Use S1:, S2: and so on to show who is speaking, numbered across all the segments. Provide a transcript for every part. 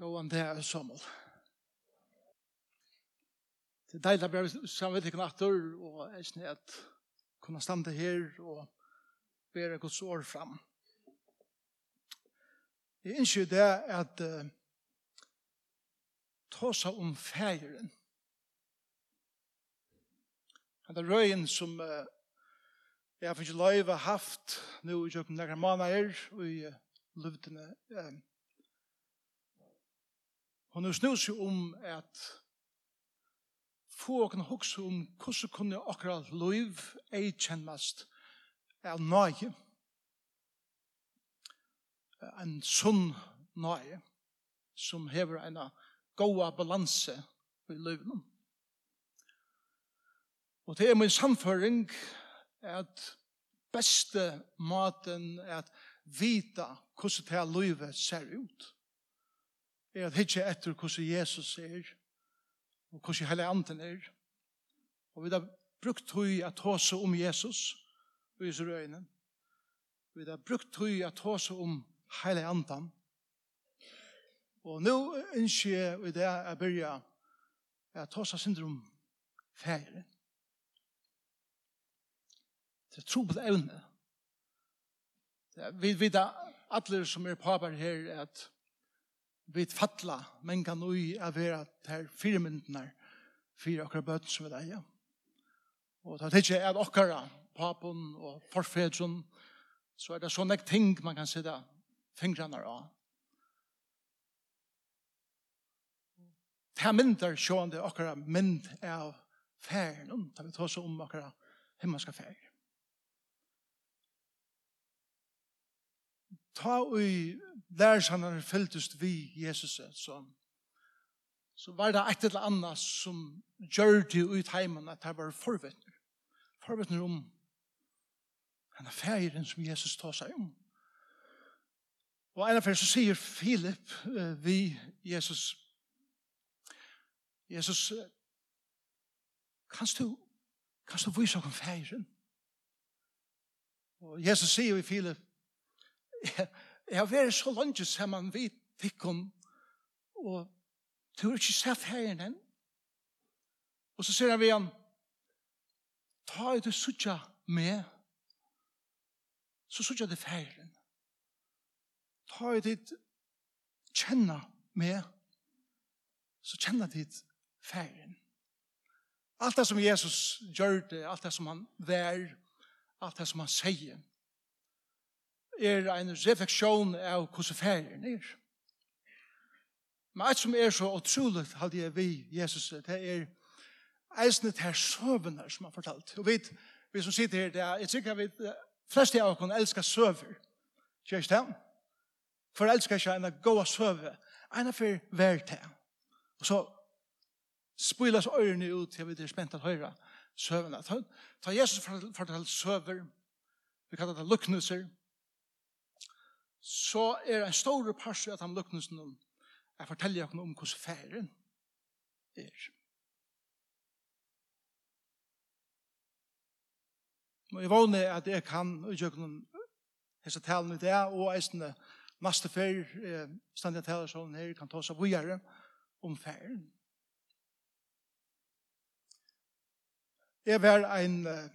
S1: gå an det er sommer. Det er deilig at vi skal vite knatter, og jeg synes at kunne stande her og bære Guds år fram. Jeg innskyr det at uh, ta seg om feiren. Det er røyen som uh, jeg har finnet løyve haft nå i kjøkken nærmere måneder og i uh, løvdene uh, Og nu snur seg om at få åkne hokse om hvordan kunne akkurat liv ei kjennast av nøye. En sunn nøye som hever en goa balanse i livet. Og det er min samføring at beste maten er at vita hvordan det her livet ser ut er at hitje etter hvordan Jesus er, og hvordan hele anden er. Og vi har brukt høy at håse om Jesus, og i øyne. Vi har brukt høy at håse om hele anden. Og nå ønsker jeg i det jeg begynner at håse syndrom fære. Det er tro på det evne. Vi vet at alle som er papar her er at vi fatla, men kan ui av vera ter firmyndnar fyrir okkar bøtt som vi deia. Og det er ikke at okkara, papen og forfedren, så er det sånne ting man kan sitte fingrene av. Det myndar sjående okkara mynd av færen, da vi tar oss om okkara himmelska færen. ta i han fylltust vi Jesus så så var det et eller annet som gjør det ut heimen at det var forvittner forvittner om han er ferien som Jesus tar seg om. Og en av så sier Filip uh, vi Jesus Jesus uh, kan du kanst du vise om ferien? Og Jesus sier vi Filip jeg har vært så langt sammen vi tikkum, og du har ikke sett ferien enn. Og så sier han vi han, ta i det suttja med, så suttja det ferien. Ta i det kjenna med, så kjenna det ferien. Alt det som Jesus gjør det, alt det som han vær, alt det som han sier, er en refleksjon av hvordan ferien er. Men alt som er så utrolig, hadde jeg vi, Jesus, det er eisende til søvende som han fortalt. Og vi, vi som sitter her, det er, jeg tror vi, fleste av oss elsker søver. Kjør ikke det? For jeg elsker ikke en god søve. En av for hver til. Og så spyles ørene ut, til vi er spent å høre søvende. Ta Jesus fortalt søver, vi kallar det luknuser, så er en stor pars at han lukkner seg noen jeg forteller dere om hvordan færen er. Og jeg vågner at jeg kan utgjøre noen hese talen i det, og eisene neste fær, eh, stendig taler sånn her, kan ta seg vujere om færen. Jeg var en uh,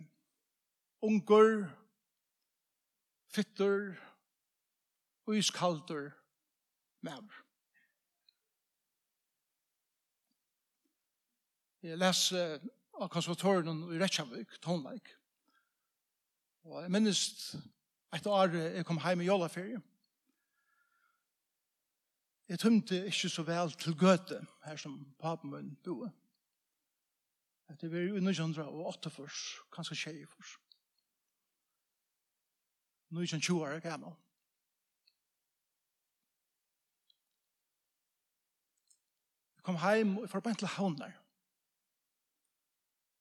S1: unger, fytter, og iskaldur maver. Jeg les uh, av konservatoren i Reykjavik, Tonleik. Og jeg minnes et år jeg kom hjem i jolaferie. Jeg tømte ikke så vel til Gøte, her som papen min boet. Det var jo 1908 først, kanskje tjej først. 1920 år gammel. kom heim og forbent til havnar.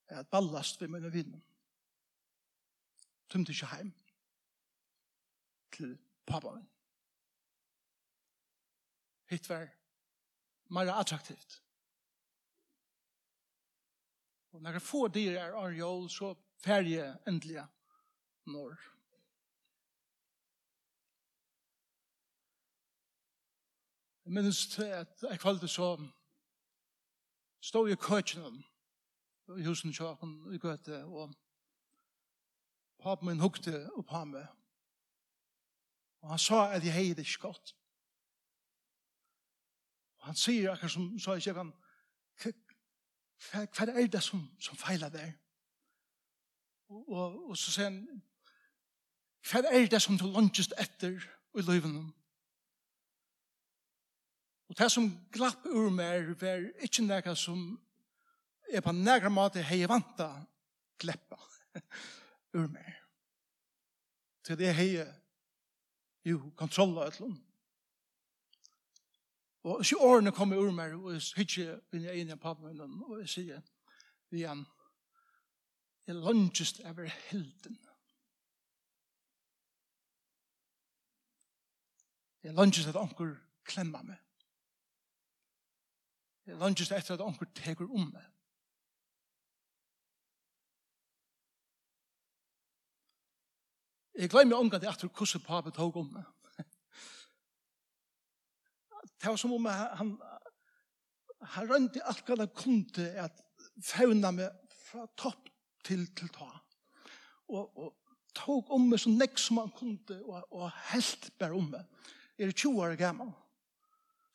S1: Jeg hadde ballast ved mine vinn. Tømte ikke heim til pappa min. Hitt var mer attraktivt. Og når jeg får dyr er av jól, så færje endelig når. Jeg minnes til at jeg kvalgte så stod i køkken i husen kjøkken i gøte, og papen min hukte opp ham med. Og han sa at jeg hei det ikke godt. Og han sier akkurat som sa jeg kan, hva er det som, som feiler der? Og, og, og så sier han, hva er det som du lønges etter i løyvene? Og det som glapp ur meg var ikke noe som er på nærmere måte hei vanta gleppa ur meg. Til det hei jo kontrolla et lund. Og så årene kom ur meg og jeg hittir inn i ene pappen og jeg sier vi er jeg lønnsest over helden. Jeg lønnsest at anker klemmer meg langest etter at onkur teker om meg. Jeg glemmer omgang til etter hvordan papet tog om meg. Det var som om han, han rønte alt hva han kunne at fauna meg fra topp til til ta. Og, og tog om meg så nekk som han kunne og, og helt bare om meg. Jeg er 20 år gammel.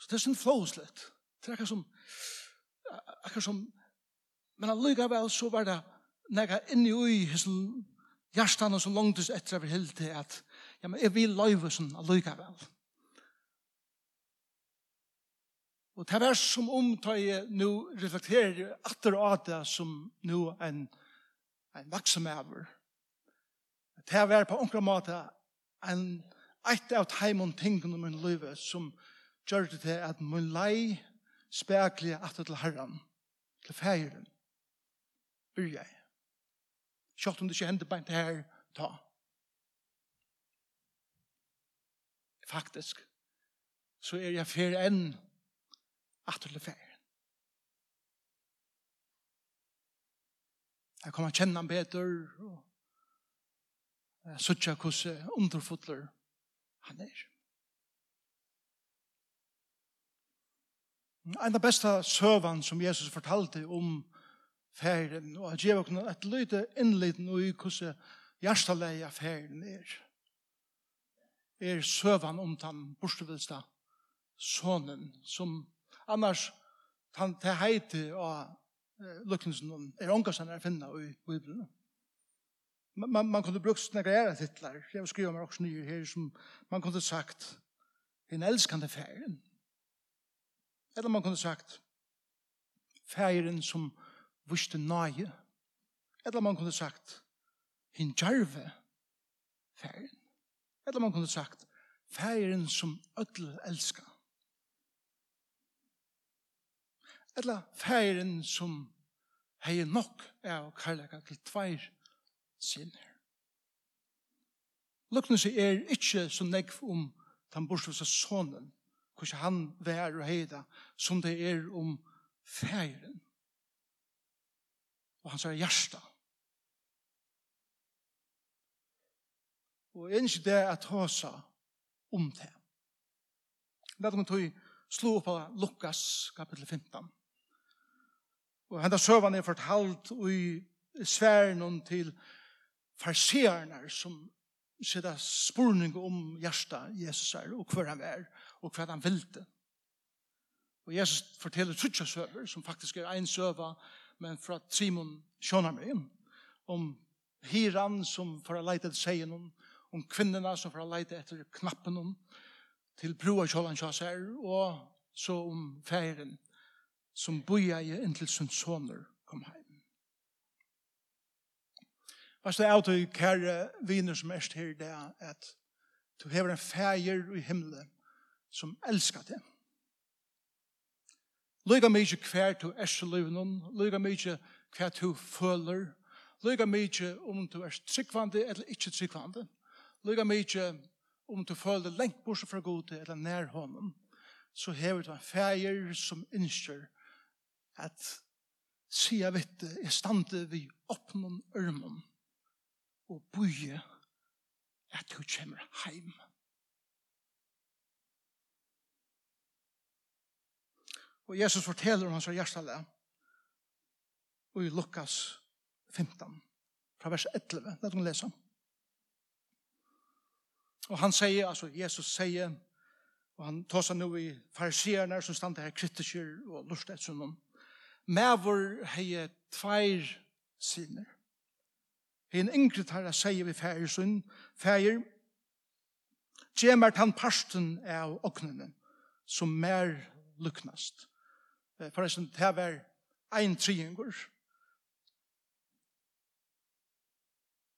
S1: Så det er sånn flåslet. Det er akkur som, akkur som, men allikevel så var det nega inni ui hisson hjertan som så langtus etter over til at ja, men jeg vil løyve sånn allikevel. Og det er som om ta jeg nu reflekterer atter av det som nu en, en vaksam over. Det var på omkring måte en eit av teimon tingene min løyve som gjør det til at min lei spekler at til herren, til feiren, byrja jeg. Kjøtt om det ikke hender beint her, ta. Faktisk, så er jeg fer enn at til feiren. Jeg kommer kjenne han bedre, og jeg sørger hvordan underfotler han er. En av beste søvann som Jesus fortalte om ferien, og at jeg kunne et løyde innliten og i hvordan hjertaleie ferien er, er søvann om den bortstøvelste sonen, som annars han til heite av lukkensen er ångasen er finna i Bibelen. Man, man, man kunne brukt sånne greier titler, jeg vil skrive meg også nye her, som man kunne sagt, en elskande ferien, Eller man kunne sagt, feiren som viste nøye. Eller man kunne sagt, hin jarve feiren. Eller man kunne sagt, feiren som ødel elska. Eller feiren som hei nok er av karlaka til tveir sinner. Lukknes er ikkje så negv om den bortsvisa sonen hvordan han vær og heida, som det er om feiren. Og han sier hjärsta. Og ikke det at høsa om det. Det er tog slå på Lukas kapitel 15. Og henda søvann er fortalt i sværen til farseerne som sier spurning om hjärsta Jesus er og hver han er. Og og hva han vilte. Og Jesus forteller trutja søver, som faktisk er en søva, men fra Simon Sjønarmøyen, om hiran som får a leite etter seien om, om kvinnerna som får a leite etter knappen om, til broa kjålan kjåsar, og så om feiren som boja i inntil sin soner kom heim. Vars det av til kære viner som erst her i det, at du hever en feir i himmelen, som elskar det. Lyga mykje hver du er til løvnen, lyga mykje hver du føler, lyga mykje om du er tryggvande eller ikkje tryggvande, lyga mykje om du føler lengt borse fra gode eller nær hånden, så hever du en feir som innskjer at sia vitte er stande vi oppnån ørmen og boje at du kommer heim. Heim Og Jesus forteller om hans hjertale og i Lukas 15, fra vers 11. La oss lese. Og han sier, altså Jesus sier, og han tar seg nå i fariserne som stand her kritiker og lurt etter noen. Mævor hei tveir siner. Hei en yngre tar jeg sier vi færir sin, færir, Gjemert han parsten av åknene, som mer luknast. Forresten, det var ein triangur.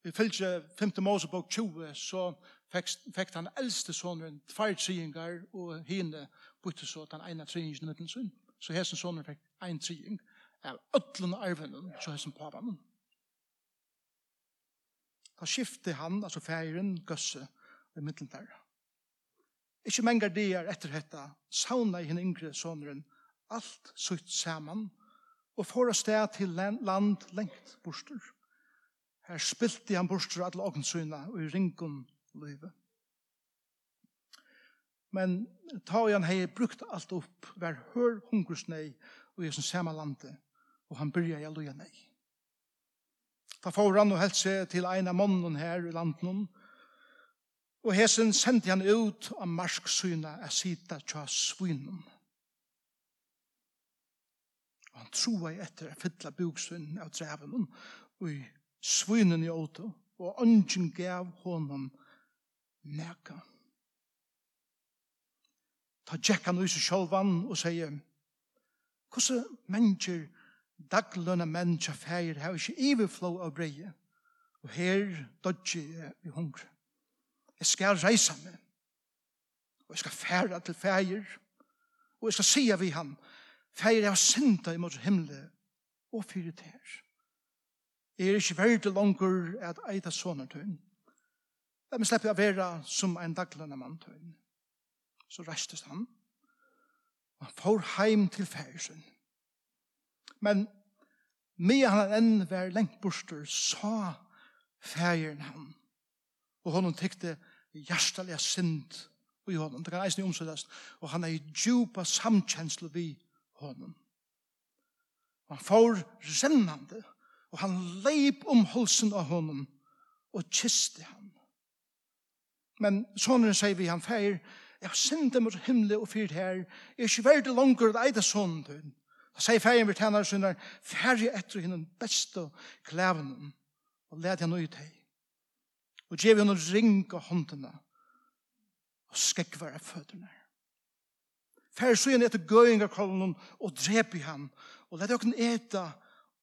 S1: Vi fylgje 5. Mosebok 20, så fekk han eldste sonen tvær triangar, og hine bytte så den ene triangen mittens sin. Så hesen sonen fekk ein triang av ötlun arvenen, så hesen pavan. Da skifte han, altså feiren, gøsse, i mittlen der. Ikke mengar dier etter hetta, sauna i henne yngre sonen, alt sutt saman, og får av sted til land lengt borster. Her spilte han borster at lagensøyna og i ringen løyve. Men ta han hei brukt alt opp, vær hør hungersnei og i sin samme lande, og han byrja i alluja nei. Ta får han og seg til ein av månen her i landen, og hesen sendte han ut av marsksyna a sita tja svinum. Og han troa i etter a fylla buksvinnen av treven og i svinen i åto og ungen gav honom neka. Ta tjekk han ut sjálvan og sier hvordan mennesker daglønne menn feir har ikke iverflå av breie og her dodge jeg i hungre. Jeg skal reisa meg og jeg skal færa til feir og jeg skal sia vi han Feir av synda mot himle og fyrir ter. Jeg er ikke verdt langer at eita sånne tøyn. La meg slippe å være som en daglende mann tøyn. Så restes han. Han får heim til færsen. Men med han enn var lengt borster, sa færen han. Og honom tykte hjertelig synd og i honom. Det kan eisen omsøttes. Og han er i djupa samkjensle vi honom. Og Han får rennande, og han leip om holsen av honom, og kiste han. Men sonen sier vi, han feir, jeg har sender mot himmelen og fyrt her, jeg er ikke verdt langer å eide sonen til. Da sier feiren vi tjener sønner, færre etter henne beste klævene, og led henne ut hei. Og gjev henne ring av håndene, og skekvar av føtterne. Fær så igjen etter gøyngarkollen og drep i ham. Og let dere eta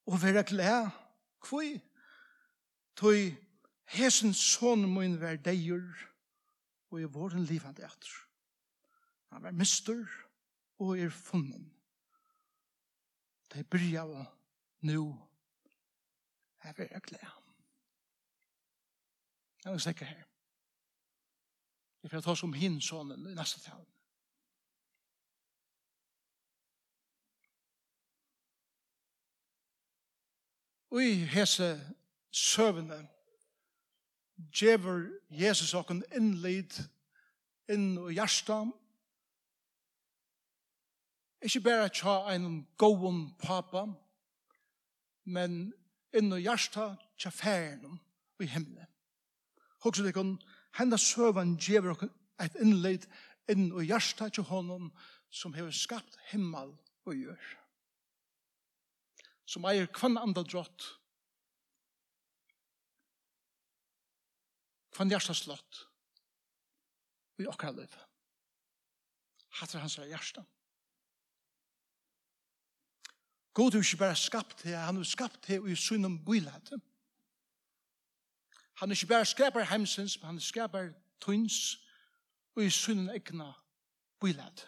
S1: og være glad. Kvoi? Tøy hesen son min vær deir og i våren livande etter. Han var mister og er funnen. Det bryr av nu er være glad. Jeg vil snakke her. Jeg får ta som hin sonen i neste talen. i hese søvende djever Jesus okken innlid inn i hjertet. Ikke bare tja en gåen papa, men inn i hjertet tja færen i himmelen. Hokkje det kan henda søvan djever okken et innlid inn og hjertet tja honom som hever skapt himmel og gjør som eier kvann andre drott. Kvann hjärsta slott. Vi okkar liv. Hattar hans er hjärsta. God er ikke bare skapt her, han er skapt her i sunnum bylade. Han er ikke bare skapar hemsens, men han er skapar tøyns og i sunnum egna bylade.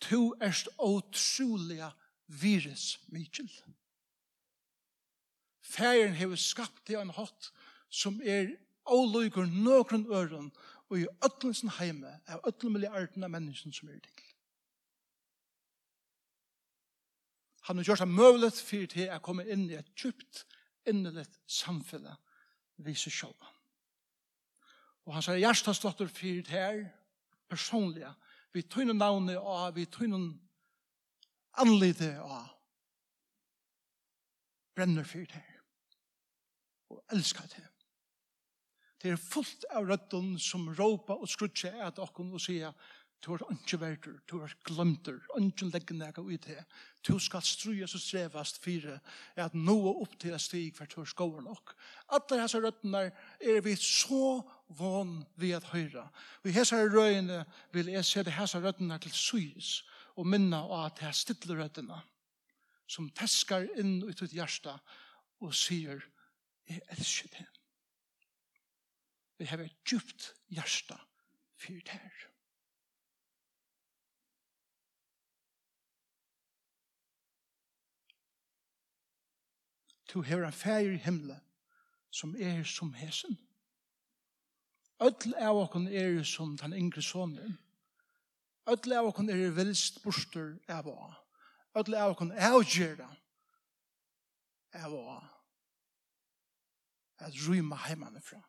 S1: Tu erst åtsuliga virus mykjel. Færen hever skapt det en hatt som er avløyker nøkron øren og i øtlensen heime av øtlen milliarden av mennesken som er til. Han har gjort seg møvlet for til å komme inn i et djupt, innelig samfunnet vi seg selv. Og han sier hjerteslotter for til her personlige, vi tøyne navnet og vi tøyne anlite av brenner for det og elskar det. Det er fullt av røddun som råpa og skrutja at okkon og sier Du har ikke verdur, du har glemt der, ikke legger noe ut det. Du skal strues og strevast fire, at nå er opp til et stig for du har nok. Alle disse røttene er vi så van vi at Og Vi disse røyene vil jeg se det hese røttene til syes, og minna og at jeg stiller røddene som teskar inn ut ut hjärsta og sier jeg elsker det vi har et djupt hjärsta for det her Du hever en fæger i himmelen som er som hesen. Ødel av okken er som den yngre sonen Ødle av okken er vilst borster av å. Ødle av okken er å av å. At rymme heimene fra.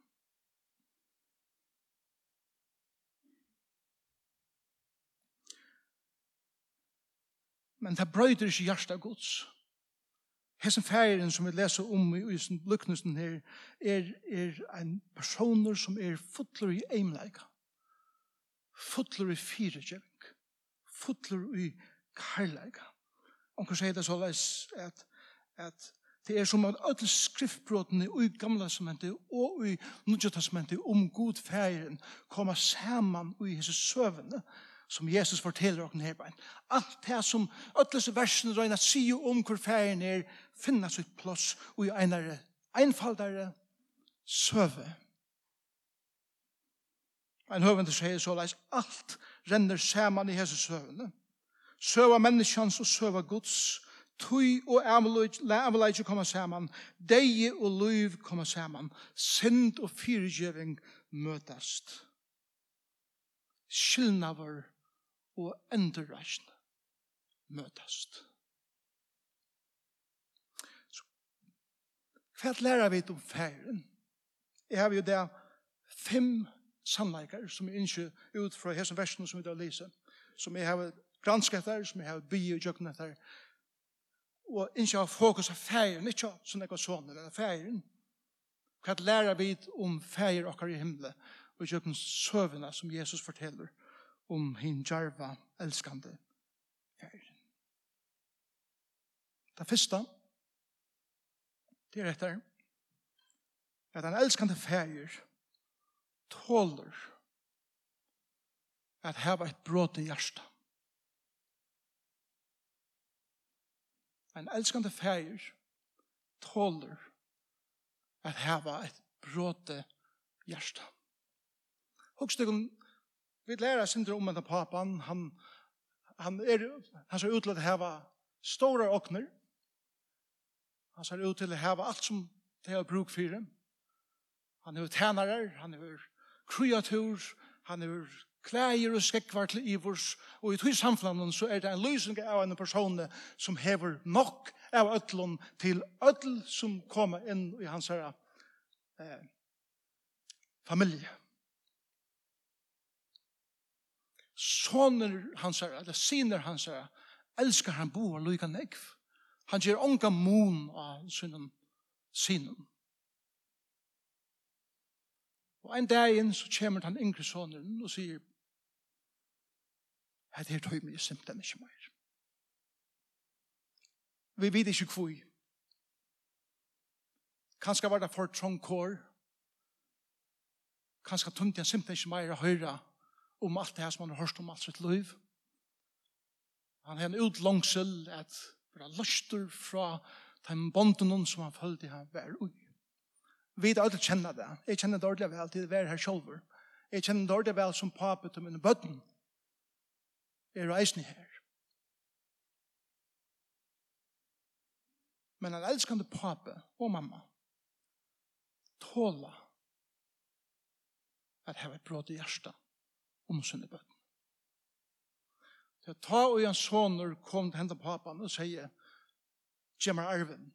S1: Men det brøyder ikke hjertet gods. Hesen ferien som vi leser om i Øysen her, er, er en personer som er fotler i eimleika fotler i fyregjøving, fotler i karlæga. hva sier det så leis at, at det er som at alle skriftbrotene i gamla testamentet og i nødja testamentet om god færen kommer saman i hese søvende som Jesus forteller okken her bein. Alt det som alle disse versene røyna sier om hvor færen er finnes ut plass og i einare, einfaldare søve. Søve Ein høvende sier så leis, alt renner saman i hese søvende. Søva menneskjans og søva gods, tøy og avleidje kommer saman, deie og løyv kommer saman, synd og fyrirgjøring møtast. Skilnaver og endurreisn møtast. Hva lærer vi om færen? Jeg har jo det fem sannleikar som er innkjø ut fra hesen versen som vi da lyser, som jeg har gransket der, som jeg har by og jøkken der, og innkjø av fokus av færen, ikke sånn jeg var sånn, men av færen. Hva lærer vi om færen okkar i himmelen, og jøkken søvende som Jesus forteller om hin jarva elskande færen. Det første, det er etter, at han elskande færen, tåler at hava et bråd i hjertet. En elskande feir tåler at hava et bråd i hjertet. Hokstegum, vi lærer sindra om enda papan, han, han er, han ser ut til å hava stora åkner, han ser ut til å hava alt som det er bruk for Han er tænare, han er kreatur, han er klæger og skekvar til ivurs, og i tog samfunnet så er det en løsning av en person som hever nok av øtlån til øtl som kommer inn i hans herre eh, familie. Soner hans herre, eller siner hans herre, elskar han boar lykka negv. Han gjør onga mun av sinnen synen. Og en dag inn så kommer han yngre sonen og sier, at er tøy meg simpelthen ikke mer. Vi vet ikke hvor. Kanskje var det for trångkår. Kanskje tømte jeg simpelthen ikke mer å høre om alt det her som han har hørt om alt sitt liv. Han har en utlangsel at det var løster fra den bonden som han følte han var ui. Vi er alle kjenner det. Jeg kjenner det ordentlig vel til å være her selv. Jeg kjenner det ordentlig vel som pape til mine bøtten. Jeg reiser her. Men en elskende pape og mamma tåler at hava et bråd i hjertet om sinne bøtten. Så ta og en soner kom til hendet papan og sier, Gjemmer arven,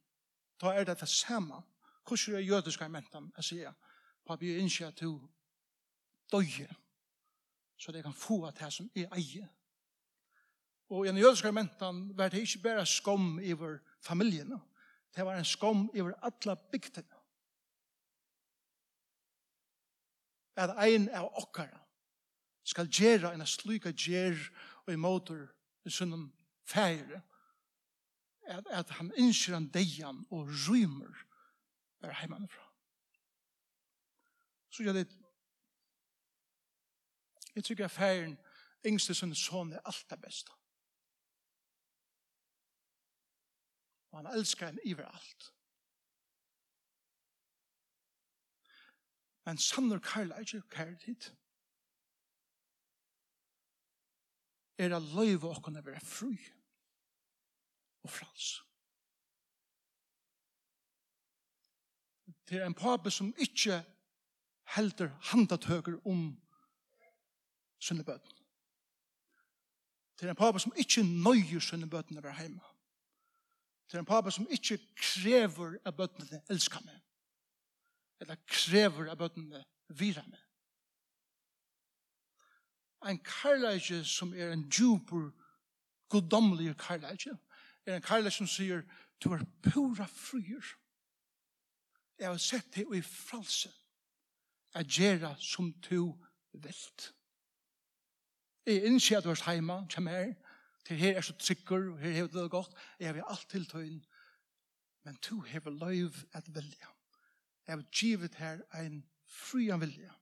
S1: ta er det det samme Hvordan er jødisk jeg mente? Jeg sier, papi, jeg innskjer at du døye, så det kan få at det som er eie. Og i en jødisk mentan var det ikke bare skom over familien. Det var en skom over alle bygtene. At ein av okkara skal gjera en sluka gjer og i motor i sunnum fære at, at han innskjer han deian og rymer bare heimanifra. Så gjør det Jeg tykker at feiren yngste sin son, er alt det beste. Og han elsker en iver alt. Men sannur Karl er ikke kært hit. Er det løyve å kunne være fri og frals. til en pape som ikke helder handatøker om sønne bøten. Til en pape som ikke nøyer sønne bøten over hjemme. Til en pape som ikke krever at bøtene elsker meg. Eller krever at bøtene virer meg. En karlage som er en djuper, goddomlig karlage, er en karlage som sier, du er pura fryr. Jeg har sett det i fralse. Jeg gjør som du vilt. Jeg innskjer at du er hjemme, kommer her. Til her er så trykker, og her er det godt. Jeg har alt til tøyen. Men du har lov at vilja. Jeg har givet her en fri av vilja.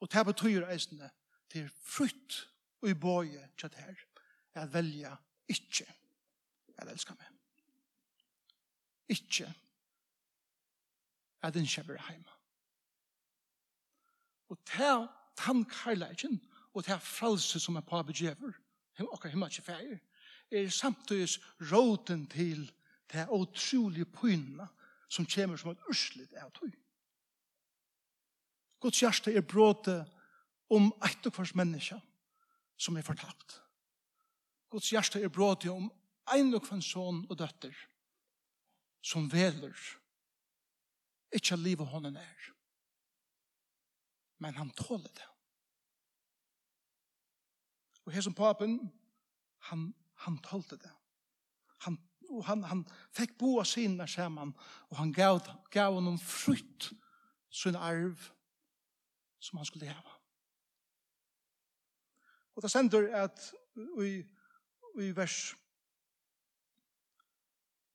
S1: Og det betyr eisene til frutt og i bøye til her. Jeg velja ikke. Jeg elsker meg. Ikke at den kjøper hjemme. Og til tann karlægen, og til frelse som er på djever, og hjemme ikke feir, er samtidig råden til det utrolige pynene som kommer som et urslit av tog. Guds hjerte er bråte om et og hvers menneske som er fortapt. Guds hjerte er bråte om ein og hvers son og døtter som veler Ikke livet hånden er. Men han tåler det. Og her som papen, han, han tålte det. Han, og han, han fikk boa sinne sammen, og han gav, gav honom frutt sin arv som han skulle heva. Og det sender at i, i vers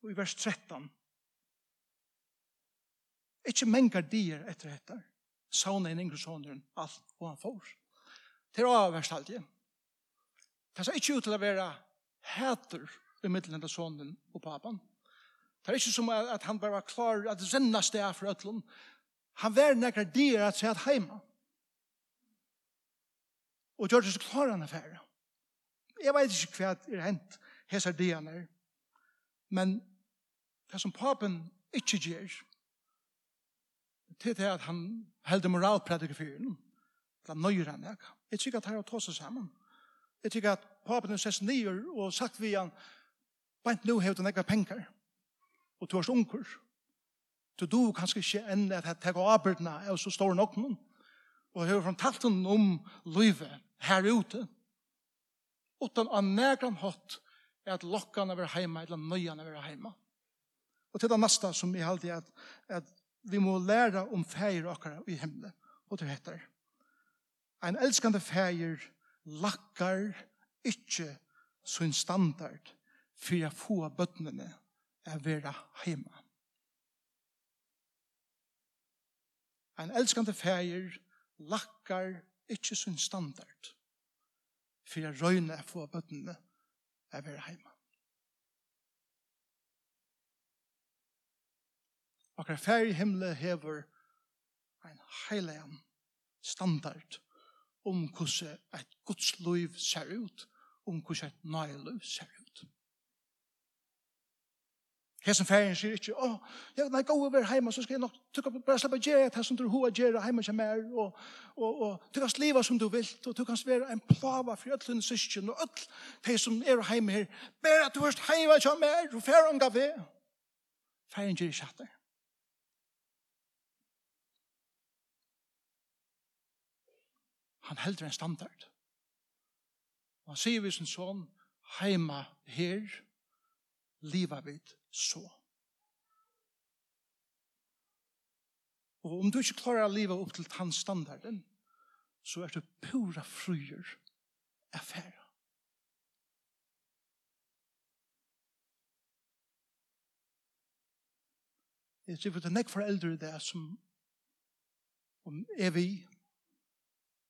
S1: i vers 13 Ikke mengar dier etter etter. Sauna en yngre sonen alt og han får. Til avverst alt igjen. Det er ikke ut til å være hæter i middelen av sonen og papan. Det er ikke som at han bare var klar at det renna sted for øtlen. Han var nekker dier at seg at heima. Og gjør det så klar han affæra. Jeg vet ikke hva er hent hesar er Men det som papen ikke gjør, til det at han heldur moralprediker for henne. er nøyer han jeg. Jeg tykker at han har tåst seg sammen. Jeg tykker at papen er sess nyer og sagt vi han bænt nu hevde han ikke penger. Og du er så. Du du kanskje ikke enn at jeg tar avbyrdene er så stor nok noen. Og jeg har fortalt henne om livet her ute. Utan av negran hatt er at lokkene er heima eller nøyene er heima. Og til det neste som jeg alltid at, at vi må læra om feir okkara i himmelen. Og det heter, en elskande feir lakkar ikkje sin standard for å få bøttene å være hjemme. En elskande feir lakkar ikkje sin standard for å røyne å få bøttene å være hjemme. Akkurat fær i himmelen hever en heilig standard om hvordan et Guds liv ser ut, om hvordan et nøye liv ser ut. Hesen færen sier ikke, å, jeg ja, gå over hjemme, så skal jeg nok tukka, bare slappe gjøre det som du har gjøre hjemme som er, og, og, og du kan sliva som du vil, og du kan være en plava for alle dine søsken, og alle de som er hjemme her, bare at du har hjemme som er, og færen gav det. Færen sier ikke hatt det. Han heldur en standard. Og han sier vi som sånn, heima her, liva vid så. Og om du ikke klarer å liva opp til hans standarden, så er du pura fryer affæra. Jeg sier for det er nekk foreldre det som om er vi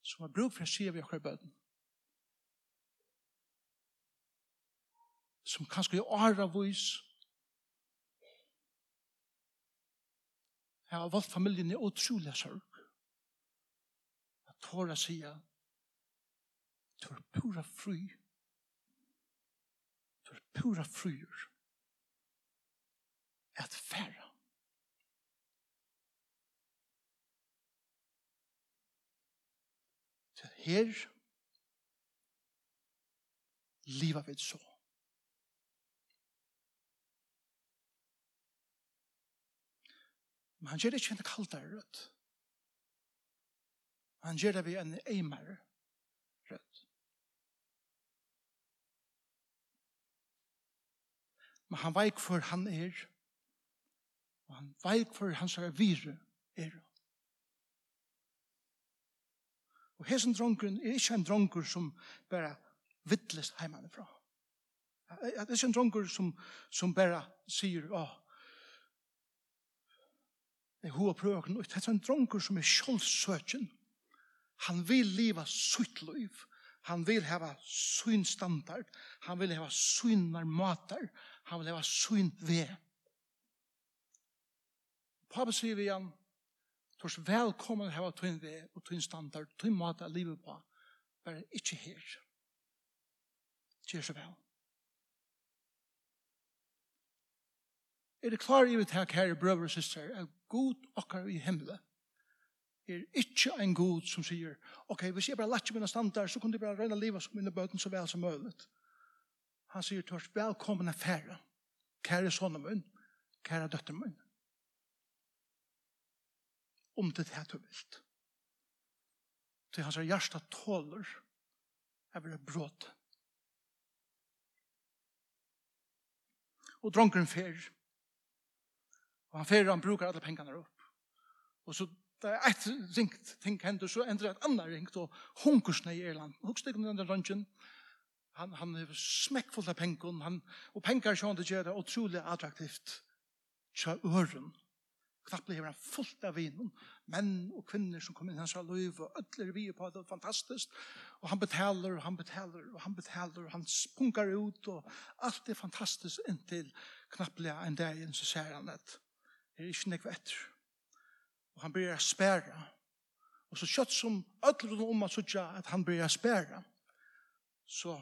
S1: som har bruk for å si av jeg bøten. Som kanskje er åravis. Jeg har valgt familien i utrolig sorg. Jeg tår å si at du er pura fri. Du er pura fryr. Et færre her liva vi så. Men han gjør det ikke en kaldere rødt. Han gjør det vi en eimere rødt. Men han veik for han er, og han veik for hans er vire er. Og hesen dronkeren er ikke en dronker som bare vittlest heimanifra. Det er ikke en dronker som, som bare sier, åh, jeg hoa prøver noe. Det er en dronker som er kjølsøkjen. Han vil leva sitt liv. Han vil hava sin standard. Han vil hava sin matar. Han vil hava sin ve. Pappa sier vi igjen, Hvors velkommen hava tøyn vei og tøyn standard, tøyn måte av livet på, bare ikkje her. Kjer så vel. Er det klar i vittak her, brøver og søster, er god okkar i himmelen er ikkje ein god som sier, ok, hvis jeg bare latt mine standard, så kunne jeg bare røyna livet som mine bøten så vel som mulig. Han sier tørs, velkommen affæra, kære sonen min, kære døtter min om det er du vilt. Til hans hjärsta tåler er vi brått. Og dronken fer. Og han fer, han brukar alle pengene opp. Og så det er ett ringt ting hender, så endrer et annet ringt, og hunkersne i Irland. Hukkst ikke den dronken. han, han er smekkfull av pengen, han, og penger er sånn det gjør det utrolig attraktivt. Tja øren knappt blir han fullt av vinen, menn og kvinner som kommer inn i hans liv, og ødler vi på det, fantastisk, og han betaler, og han betaler, og han betaler, og han spunkar ut, og alt er fantastisk inntil knapplig en dag inn, så ser han at det er ikke nekve etter. Og han blir spæra, og så kjøtt som ødler om at sutja at han blir spæra, så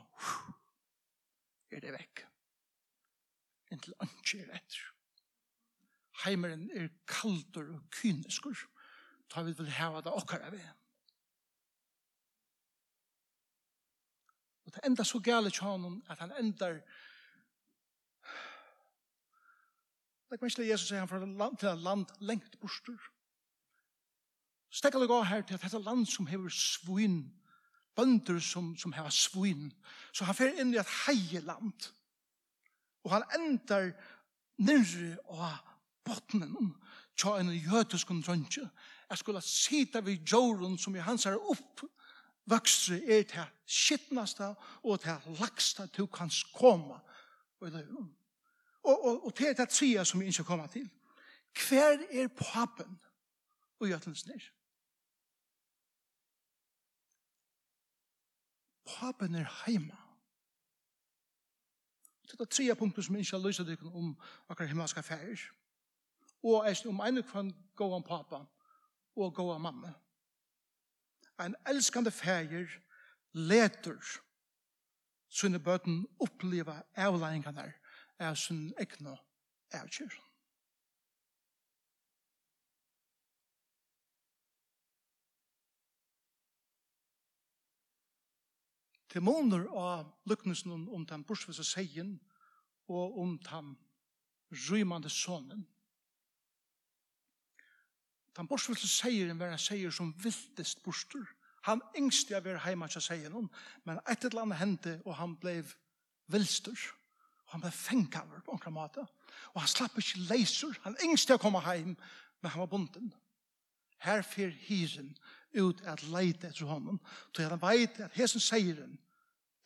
S1: er det vekk. Inntil ønsker etter heimeren er kaldur og kyniskur, ta vi vil hava det okkar av det. Og det enda så gale tjanon at han endar Det er ikke Jesus sier han fra land til land lengt bostur. Stekka det gå her til at dette land som hever svin, bønder som, som hever svin, så han fer inn i et heie land. Og han endar nyrre og bottnen tja en jøtuskun drøntje jeg skulle sita vid jorden som i hans er opp vøkstre er til skittnaste og til laksta til kan koma og, og, og til det tria som vi ikke kommer til. Hver er papen og gjøtlens nir papen er heima. Det er tre punkter som vi ikke har lyst til om akkurat himmelske færer og eisen om ene kvann gå om pappa og gå om mamma. En elskande feir leter sånne bøten oppleva avleggingene av sin egna avkjør. Til måneder av lykkelsen om den bursvise seien og om den rymande sonen Den borsvilte seieren var en seier som viltest borster. Han engste av er heima til seieren, men et eller annet hendte, og han ble vilster. Og han ble fengkaver på enkla måte. Og han slapp ikke leiser. Han engste av å komme heim, men han var bunden. Her fyr hiren ut at leite etter honom. Så han veit at hesen seieren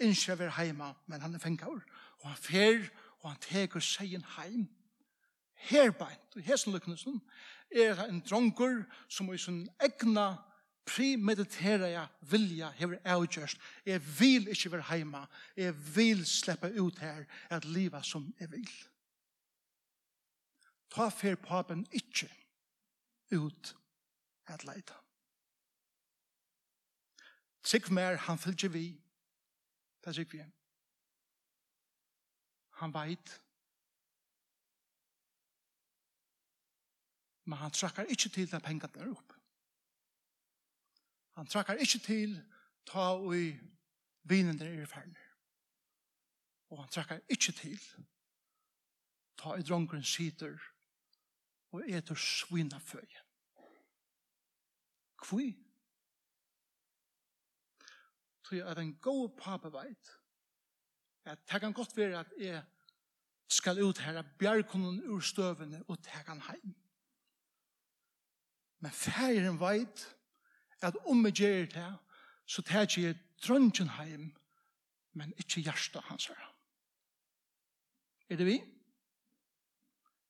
S1: ikke er heima, men han er fengkaver. Og han fyr, og han teker seien heim. Herbeint, og hesen lykknesen, er en dronker som i sin egna primediterea vilja hever avgjørst. Jeg vil ikke være heima. Jeg vil slippe ut her at livet som jeg vil. Ta fer papen ikke ut at leida. Sikv mer, han fylgjer vi. Det er sikv vi. Han veit men han trakkar ikkje til det pengar der opp. Han trakkar ikkje til ta ui vinen der er ferner. Og han trakkar ikkje til ta i dronkren sitter og etter svina føye. Kvui? Tui at en god papa veit at det kan godt være at jeg skal ut her av bjergkonnen ur støvene og det han heim. Men færen veit at om vi gjør det, så tar jeg ikke drøngen heim, men ikke hjertet hans her. Er det vi?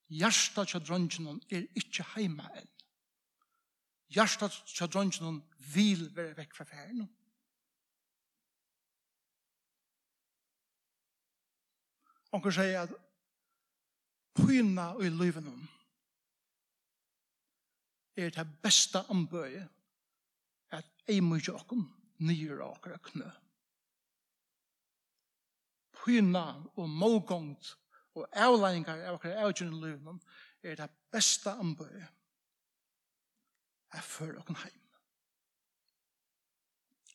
S1: Hjertet til drøngen er ikke heima enn. Hjertet til drøngen vil være vekk fra færen. Onker sier at pyna i livet noen er det beste anbøye at ei mykje okkom nyer akkur knø. Pyna og målgångt og avleiningar av akkur avgjørende løvnum er det beste anbøye er før okkur heim.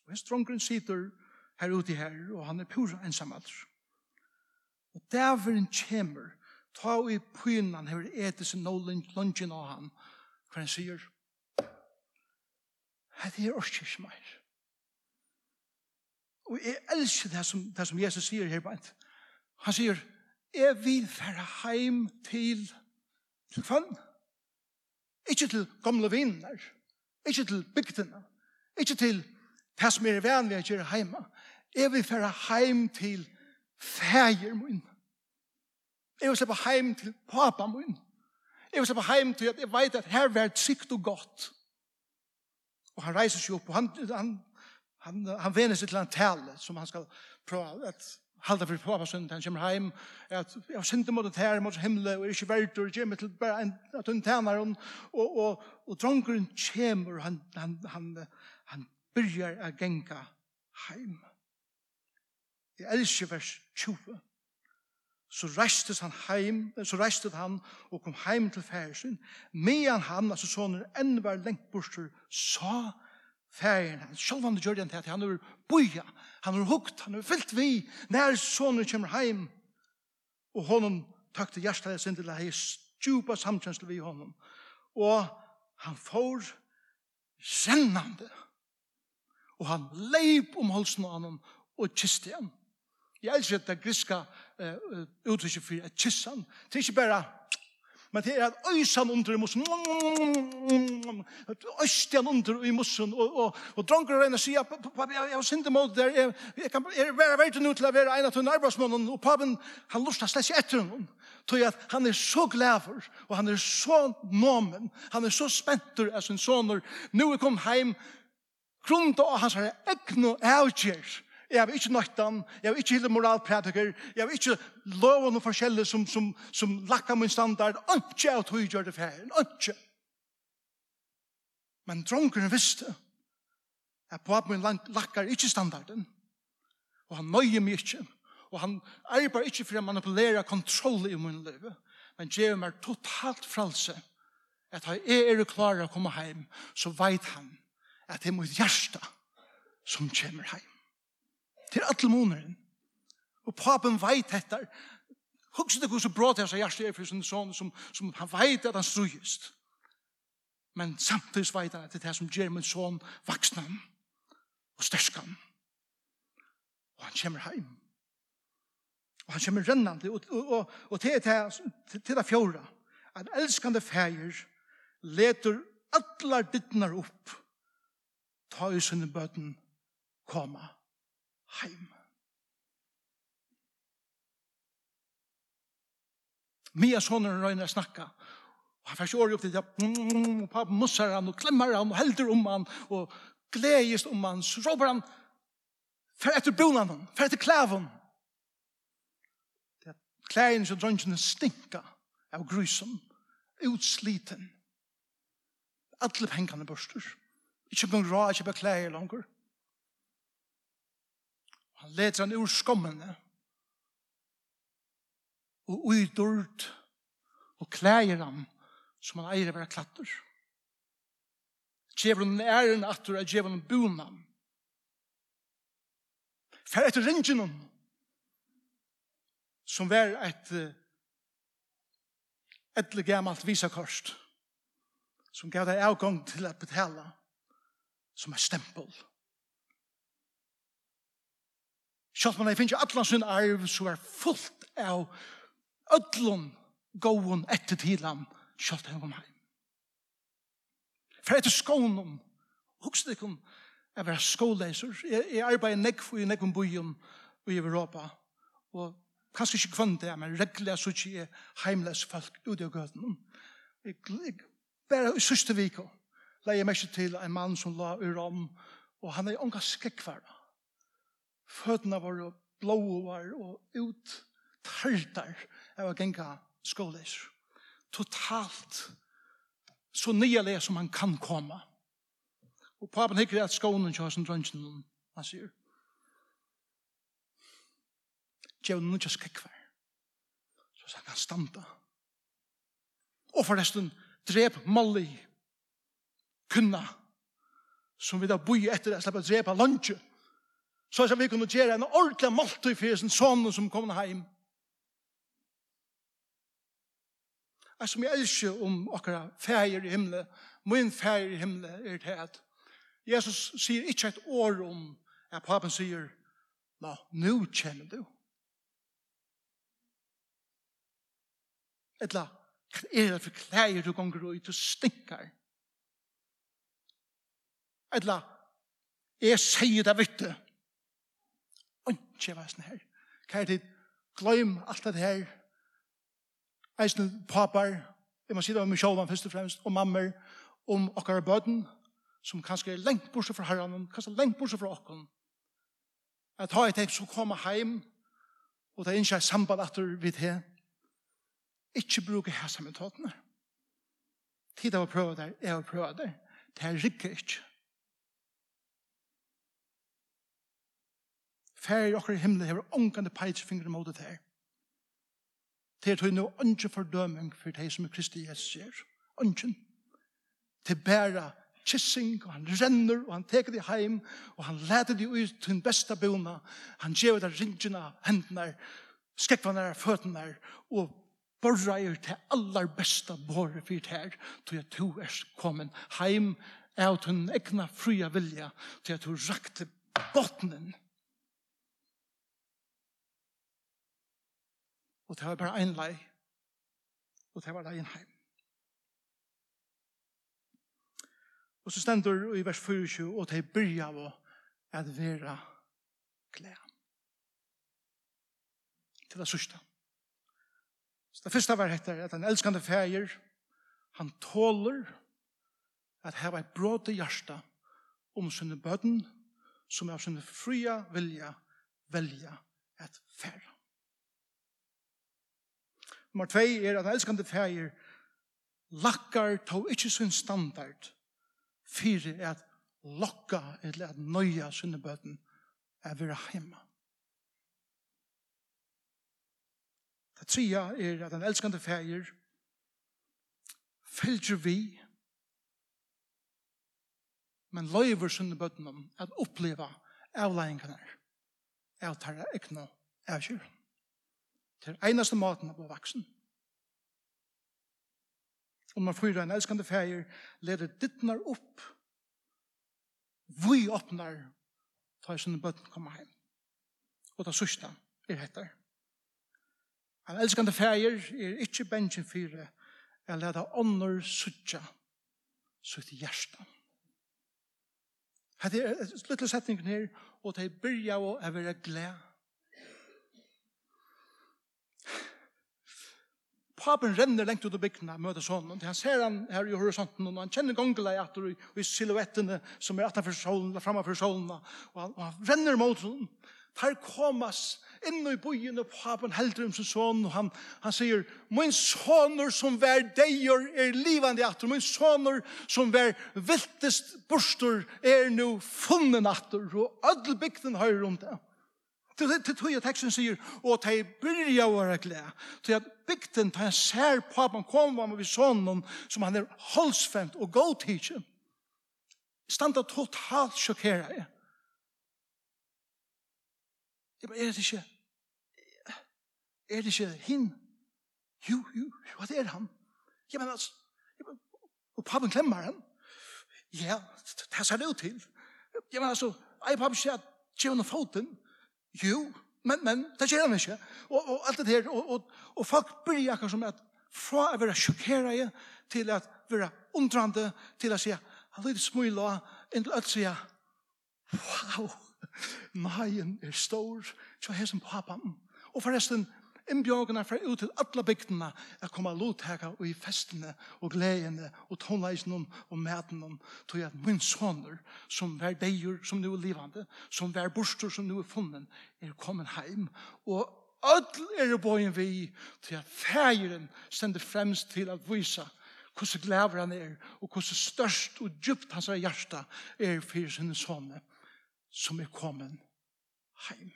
S1: Og en strongren sitter her ute her, og han er pura ensam. Og dæveren kjemur, ta i pynan hever etis i nålen lungen av han, og hva han sier. Hette er også ikke mer. Og jeg elsker det som, det som Jesus sier her på. Han sier, jeg vil fære heim til, til kvann. Ikke til gamle vinner. Ikke til bygdene. Ikke til det som er vanlig å gjøre heima. Jeg vil fære heim til fæger min. Jeg vil slippe heim til pappa min. Jeg vil slippe heim til at jeg vet at her var trygt og godt. Og han reiser seg opp, og han, han, han, han vener seg til en tale som han skal prøve at halda for pappa sønnen til han kommer heim, at jeg har syndet mot det her, mot himmelen, og er ikke verdt, og kommer til bare en tunn tænar, og, og, og, og drongeren kommer, og han, han, han, han begynner å genga heim. Jeg elsker vers 20 så reistes han heim, så reistes han og kom heim til færsen, medan han, altså sonen, enn var lengt borster, sa færen, han sjálf han gjør det til at han er boja, han er hukt, han er fyllt vi, når sonen kommer heim, og honom takte hjertet sin til at hei stjupa samtjensle vi honom, og han får rennande, og han leip om halsen av honom, og kiste henne. Jeg elsker det griska uh, uttrykket for at kissan. Det er ikke bare, men det er at øysan under i musen. Øystian under i musen. Og, og, og dronker regner og sier, pappa, jeg har sint mot der. Jeg, jeg kan være verden nu til å være en av tunne arbeidsmånen. Og pappen, han lustar slett ikke etter henne. Tog at han er så glæver, og han er så nomen, Han er så spenter av sin soner. Nå er kom heim, grunda av hans her egnu avgjør Jeg har ikke nøytan, jeg har ikke hele moralpratiker, jeg har ikke lov og forskjellig som, som, som lakker min standard, ikke av tog gjør det ferien, ikke. Men dronkeren visste at på at min lakker ikke standarden, og han nøyer meg ikke, og han arbeider ikke for å manipulere kontroll i min liv, men gjør meg totalt fralse at jeg er klar å komme hjem, så vet han at det er mitt hjerte som kommer hjem til alle måneden. Og papen veit dette. Hugs det hvordan bra til hans hjertet er for sin son, som, som han veit at han strugist. Men samtidig veit han at det er som gjør min son vaksna og størska. Og han kommer heim. Og han kommer rennande. Og, og, og, og til, til, til det fjorda, en elskande feir leter allar dittnar opp ta i sinne bøten koma heim. Mia sonen røyner snakka. Og han færs året opp til det. Og pappa mussar han og klemmer han og helder om han og gledest om han. Så råper han fer etter brunan, fer etter klævun. Det er klæven som drønkene stinka av grusen, utsliten. Alle pengene børster. Ikke bare rå, ikke bare klæger langer. Han leder han ur skommene. Og uidord og klæger han som han eier være klatter. Djevelen er æren atter, og gjever han bunan. Etter ringen hon, som var et etle gammalt visakorst, som gav deg avgång til å betale som er stempel. Stempel Sjalt man finnes jo allan sin arv som er fullt av ödlun gåun etter tilan sjalt han kom heim. For etter skånum, hukst det kom jeg var skåleiser, jeg arbeid nekv i nekv bujum i Europa, og kanskje ikke kvann det, men regler så ikke er heimles folk ute av gøten. Bare i sørste vik, la jeg meg til en mann som la i rom, og han er unga skrekkvara. Fødene våre blåvar og ut tørtar av å genga skåles. Totalt så nyale som han kan komme. Og papen hikker at skånen kjører som drønnsen han sier. Djevn nu just kikvar. Så han han standa. Og forresten, drep Molly, kunna, som vi da boi etter at slipper drepa lunchen så som vi kunne gjøre en ordentlig måltid for sin sånn som kom hjem. Jeg som jeg elsker om akkurat fæger i himmelen, min fæger i himmelen er det at Jesus sier ikke et år om at papen sier, nå, nå kjenner du. Etla, hva er det for klær du gonger ut og stinker? Etla, jeg sier det vittet, utgjevelsen her. Hva er det? gløym alt det her. Eisne papar, jeg må si det om sjåvan først og fremst, og mammer, om okkar bøten, som kanskje er lengt bortsett fra herren, kanskje lengt bortsett fra okkar. At ha et eik som kommer heim, og det er ikke samband at du vet her. Ikke bruke her sammen tåtene. Tid av å prøve der, er å prøve der. Det er rikker ikke. Fær i okker himmelen hever ångande peitsfingre mot det her. Det er tog nå ønske fordøming for det som er Kristi Jesus sier. Ønsken. Til bæra kissing, og han renner, og han teker det heim, og han leder det ut til den beste bona. Han gjør det ringene, hendene, skekvene, føttene, og borra er til aller beste båre for det her, til at du er kommet heim, av den egna fria vilja, til at du rakte botnen, Og det var bare en lei. Og det var leien heim. Og så stendur i vers 24, og det byrja av at vera gleda. Til det sørste. Så det første var etter at en elskande feir, han tåler at heva et bråd i hjärsta om sinne bøden, som av sinne fria vilja velja et feir. Nummer 2 er at elskande feir lakkar to ikkje sin standard fyrir at lokka eller at nøya sinne er vera heima. Det tria er at den elskande feir fylgjer vi men løyver sinne bøten om at oppleva avleggingene av tarra ekna avkjøren. Det er eneste maten av vaksen. Om man fyrer en elskande feir, leder dittnar opp. Vi åpnar, tar sin bøtten komme hjem. Og det sørste er hettar. En elskande feir er ikke bensjen fyre, er leder ånder suttja, sutt i hjertan. Hette er et lytte setning her, og det er byrja og være glad. glede papen renner lengt ut av byggna, møter sonen, han ser han her i horisonten, og han kjenner gongela i atter, og i silhuettene som er atter for solen, framme for solen, og han, og han renner mot sånn. Her komas inn i byen, og papen helder om sin son, og han, han sier, «Min soner som vær deier er livande atter, min soner som vær viltest borster er nu funnen atter, og ødelbygden høyre om det.» Det Til tog at teksten sier, og de byrja å være glede. Til at bygden tar en sær på at man kommer med sånn som han er holdsfemt og god tidsen. Standa totalt sjokkera jeg. Jeg bare, er det ikke, er det ikke hinn? Jo, jo, jo, det er han. Jeg mener, altså, og pappen klemmer han. Ja, det ser det ut til. Jeg mener, altså, jeg pappen sier at, tjevne foten, Jo, men, men det gjør han ikke. Og, og alt det her, og, og, og folk blir akkurat som at fra å være sjokkeret til å være undrande, til å si, han lyder smule, en til å si, wow, neien er stor, så her som pappa. Og forresten, innbjørgene fra ut til alle bygdene er kommet lovtaka og i festene og gledene og tonleisene og medene til at min sønner som er deier som nu er livande som er borster som nu er funnen er kommet heim og Öll er bojen vi til at fægeren stender fremst til at vise hvordan glæver han er, og hvordan størst og djupt hans hjärsta er for sin sånne som er kommet heim.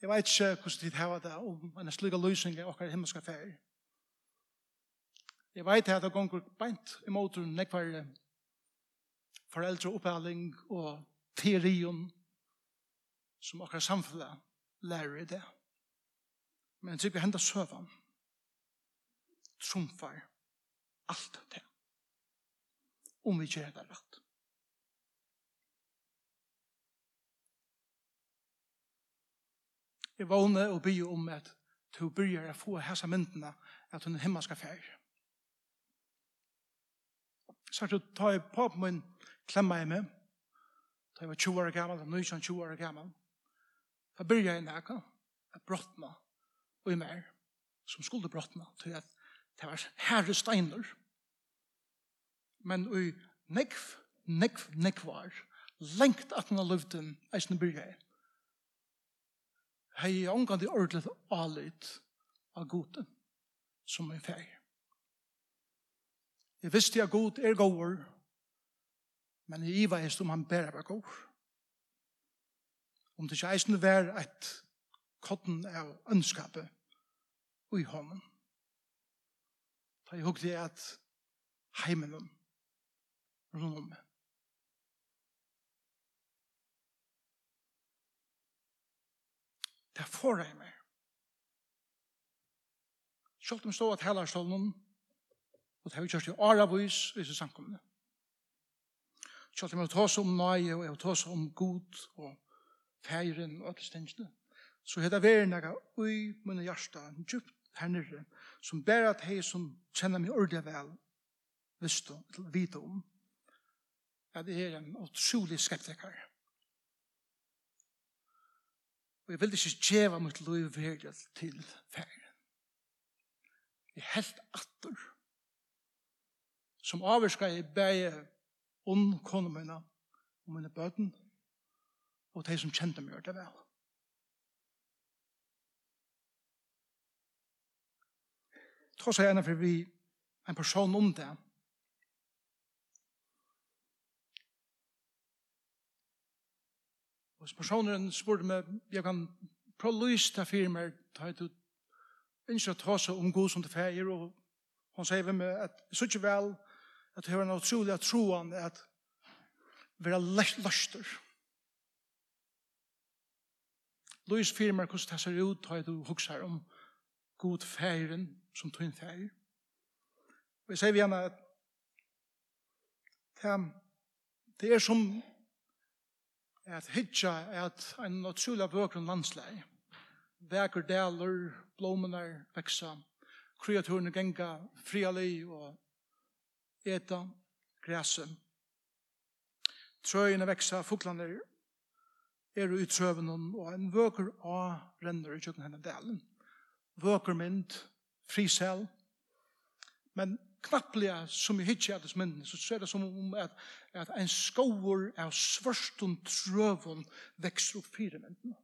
S1: Jeg vet ikke hvordan tid hava det om en slik løsning av akkurat himmelske ferie. Jeg vet at det gonger beint imot nekvar foreldre opphaling og teorien som akkurat samfunnet lærer i det. Men jeg tykker hendet søvann trumfar alt det om vi gjør det rett. Jeg vågner og byr om at du byrjar å få hæsa myndene at hun himma skal fære. Så jeg tar jeg på på min klemme i meg. Da jeg var 20 år gammal, nå er jeg 20 år gammel. Da byrjar jeg nækka at brottene og i mer som skulle brottene til at det var herre steiner. Men i nekv, nekv, nekvar, lengt at han har løvd den eisen byrjar jeg hei jeg omgang til ordelig alit av goden som en feir. Jeg visste jeg god er gåver, men jeg iva er som han bærer var gåver. Om det ikke eisen var et kotten av ønskapet i hånden. Da jeg hukte jeg at heimen rundt om meg. Det er for deg mer. Selv om stå at heller stå noen, og det har vi kjørt i aravis, hvis vi samkomne. Selv om jeg tar oss om nøye, og jeg tar oss om god, og feiren, og alle stengene, så heter det vært noe ui mine hjerte, djupt her nere, som bare at jeg som kjenner meg ordentlig vel, visst og vite om, at jeg er en utrolig skeptiker. Og jeg vil ikke djeva mitt liv verja til ferien. Jeg helt atter. Som avvirska jeg beie ond kone mine og mine bøten og de som kjente meg det vel. Tross jeg ennå for vi en person om det, Og personen spurte meg, jeg kan prøve å lyse til fire mer, ta ut ikke ta seg om god som det feir, og hun sier ved meg at jeg synes ikke vel at det er en utrolig at troen at vi er løster. Lys fire mer hvordan det ser ut, ta et ut og hukser om god feiren som tog en feir. Og jeg sier ved henne at det er som at hitja at en naturlig vøkron landsleg. Veker deler, blomenar veksa, kreaturene genga, friali og eta, græse. Trøyene veksa, fuklene er i trøvenen, og en vøker a renner i kjøkken henne delen. Vøkermynd, frisel, men knapplega som i hittir av dess så ser det som om at, at en skover av svørstun trøvun vekst opp fire minnene.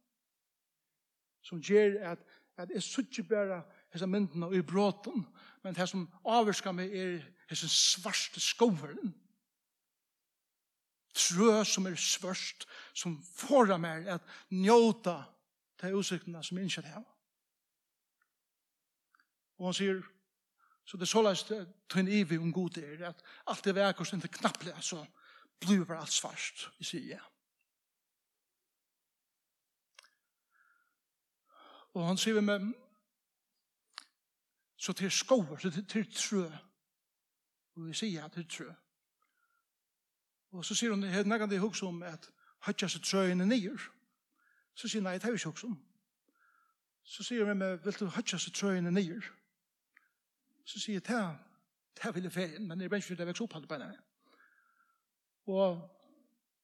S1: Som gjør at, at jeg suttje bare hese myndene i bråten, men det som avvirska meg er hese svarste skoveren. Trø som er svørst, som forar meg at njóta de usiktene som jeg ikke. Og han sier, Så det er så såleis tøyn evig om god er, at alt det verker som inte knapplega, så blir bare alt svarst, vi sier ja. Og han sier med, så til skover, så til, til trø, og vi sier ja, til trø. Og så sier hun, jeg har nægget det hos om at høtja seg trøyene nyer. Så sier hun, nei, det har vi ikke hos om. Så sier hun, vil du høtja seg trøyene nyer? Ja Så sier jeg, det er veldig jeg ferien, men jeg vet ikke det vekst opp på henne. Og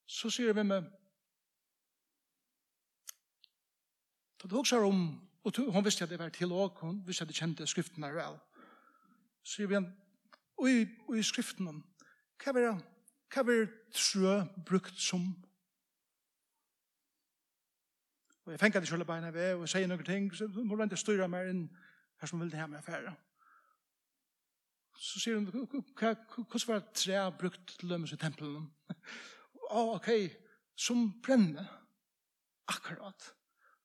S1: så sier jeg med meg, for det også er om, og hun visste at det var til og, hun visste at jeg kjente skriften skriftene vel. Så sier vi igjen, og i, og i skriftene, hva er det? Hva er det trø brukt som? Og jeg fengt det selv beina ved, og jeg sier noen ting, så må du ikke styre meg inn her som vil det her med affæret. Så sier hun, hvordan var tre brukt til lømmes i tempelen? Å, ok, som brenne. Akkurat.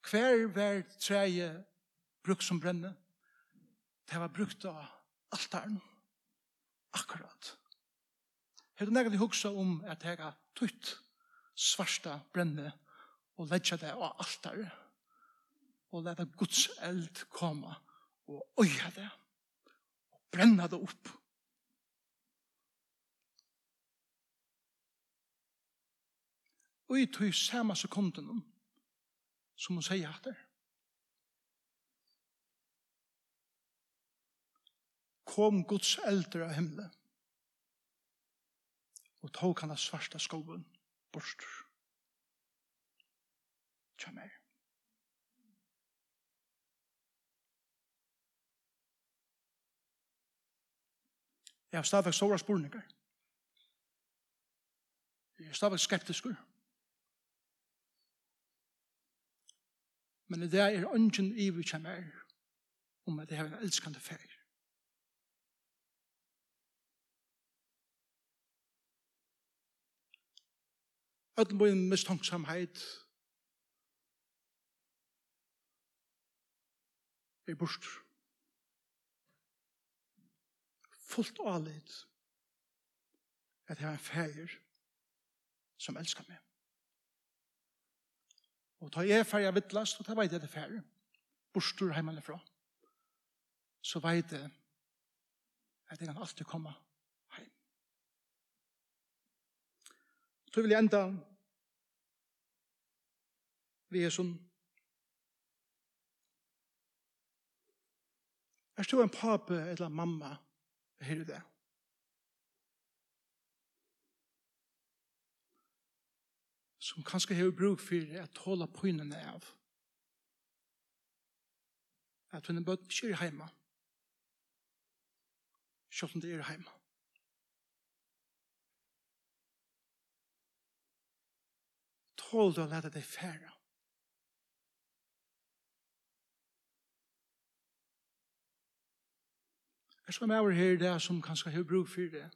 S1: Hver var tre brukt som brenne? Det var brukt av altaren. Akkurat. Her du nægget i hugsa om at jeg har tutt svarsta brenne og ledja det av altaren og leta Guds eld komme og øya det brenna det opp. Og i tog samme sekunden som hun sier at det kom Guds eldre av himmelen og tog han av svarta skoven bort. Kjømmer. Jeg har stadigvæk stora spurningar. Jeg er stadigvæk skeptiskur. Men det er ungen ønsken ivi kjemmer om at jeg har en elskande feir. Ødlen bøyen mistanksomhet er bort fullt alit at jeg har en feir som elskar meg. Og ta jeg feir jeg vittlast, og ta veit jeg det feir, bostur heimann fra, så veit jeg at jeg kan alltid komme heim. Så vil jeg enda vi er sånn Er du en pape eller mamma Her du det. Som kanskje har bruk for å tåle pynene av. At hun er bøtt ikke er hjemme. Selv om det er hjemme. Tål du å lete deg færre. Jeg skal med over her det som kanskje har brug for det.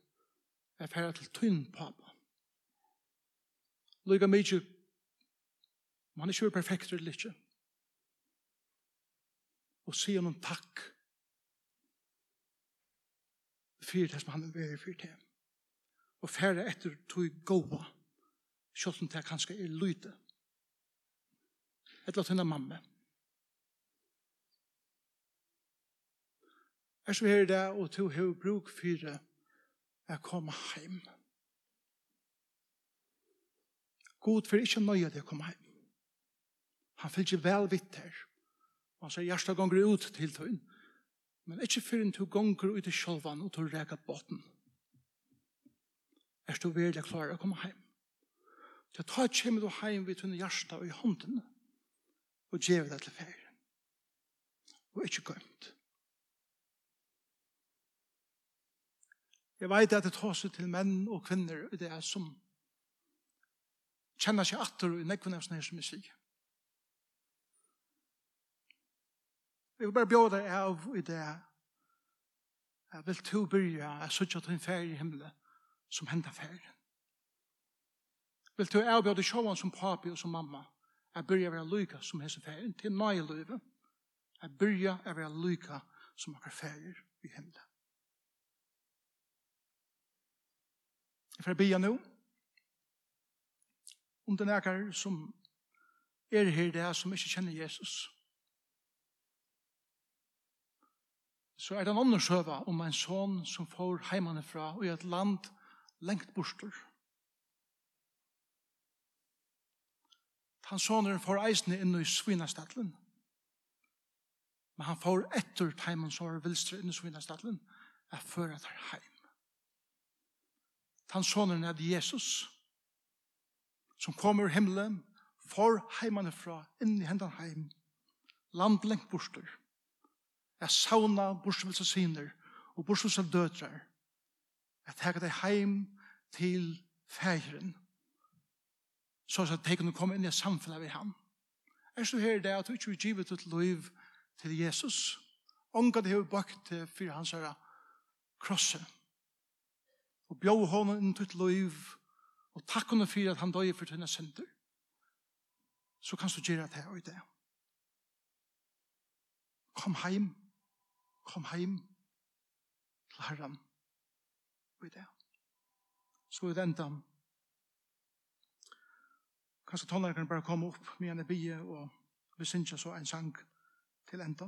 S1: Jeg færre til tynn pappa. Lyga mykje, man er ikke perfekt eller ikke. Og si honom takk for det som han er for det. Og færre etter tog gåa, selv om det kanskje er lyte. lyde. Et eller annet mamma. Er så her det, og to har bruk for å komme hjem. God for ikke nøye det å komme hjem. Han fyller ikke vel vitt her. Og han sier hjertet ganger ut til tøyen. Men ikke før en to ganger ut i sjølvan og to reka båten. Er du veldig klar å komme hjem? Så ta et kjemme du hjem vidt under hjertet og i hånden og gjøre det til ferien. Og ikke gømt. Jeg vet at det tar seg til menn og kvinner i det som kjenner seg atter i nekvene av sånne som jeg sier. Jeg vil bare bjøre deg av i det jeg vil to byrja jeg sutja til en ferie i himmelen som hender ferien. Jeg vil to avbjøre deg sjåan som papi og som mamma jeg byrja å være lyka som hese ferien til nøye løyve jeg byrja å være lyka som akkur ferie i himmelen. Jeg får bia nå. Om den er som er her det er som ikke kjenner Jesus. Så er det en annen søva om en sånn som får heimanifra og i et land lengt borster. Han sånner får eisene inn i Svinastadlen. Men han får etter teimen som er vilstre inn i Svinastadlen. Jeg fører etter heim. Han sonen er Jesus, som kommer ur himmelen, for heimene fra, inn i hendene heim, land lengt borster, er sauna borstvilse syner, og borstvilse dødrar, er jeg deg heim til feiren, så at jeg kunne komme inn i samfunnet ved ham. Er så her det at du ikke vil givet ut liv til Jesus, ångat det har bakt til for hans herre krosset, og bjóð honom inn til liv og takk honum fyrir at han døg for dina synder så kan du gjøre det og det kom heim kom heim til herran og det så i den dam kanskje tonleikeren bare komme opp med en bie og vi synger så en sang til enda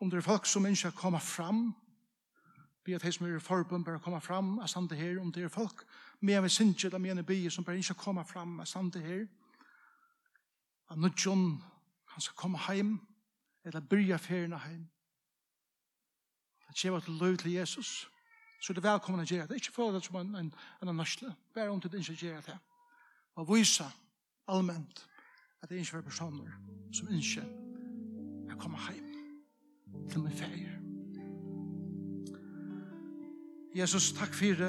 S1: om det er folk som ikke kommer fram Vi at de mer forbund bare komme fram av sande her om det er folk. Med vi synes eller med en by som bare ikke kommer fram av sande her. At nudjon han skal komme heim eller byrja ferien heim. At kjeva til løy til Jesus. Så det er velkommen å gjøre det. Ikke føle det som en, en, en nørsle. Bare om det ikke gjør det. Og vise allment at det er ikke er personer som ikke er kommet hjem til min ferie. Jesus, takk for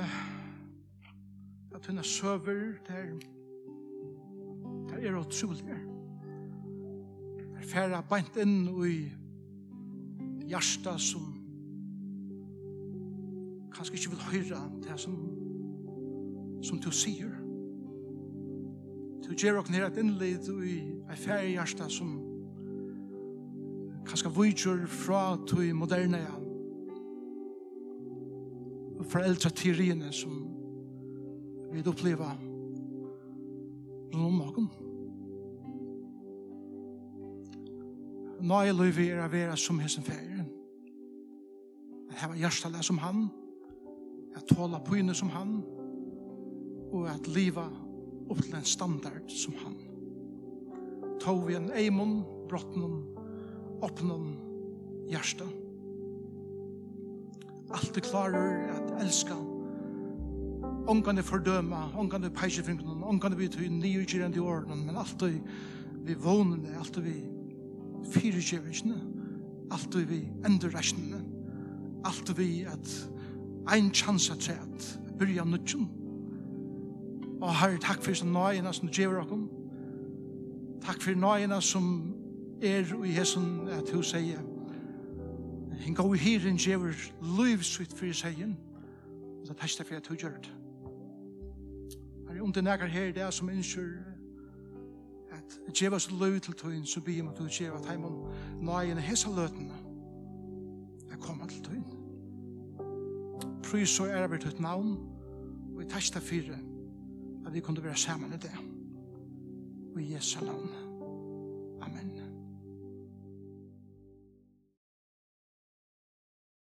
S1: at hun er søver der der er utrolig der er færa beint inn i hjarta som kanskje ikke vil høyra det som som du sier. Du gjør okken her et innleid i ei færa hjarta som kanskje vujtjur fra til moderne hjarta foreldre som vi opplever noen morgen. Nå er lov er å være som hessen ferien. At hava hjertelig som han, at tåla pyne som han, og at liva opp til en standard som han. Tog vi en eimon, brottnum, åpnen, hjertet alltid klarer at elska. Ongan er fordøma, ongan er peisjefingren, ongan er vidt hun nyugirende i årene, men alltid vi vånene, alltid vi fyrirgjevingene, alltid vi endurreisnene, alltid vi at ein chans at sett, byrja nudgen. Og herre, takk for som nøyene som du djever okken. Takk for nøyene som er i hesson at hun sier, En god hirin gjever livsvitt fyrir segin. og det er testa fyrir at du gjør det. Her er om det nægar her, det er som innskjur at djeva så løy til tøyen, så bygjer at du djeva at heimon nøyen hesa løtene er koma til tøyen. Prys og er vi tøyt navn, og i testa fyrir at vi kunne være saman i det. Og i Jesu navn. Amen.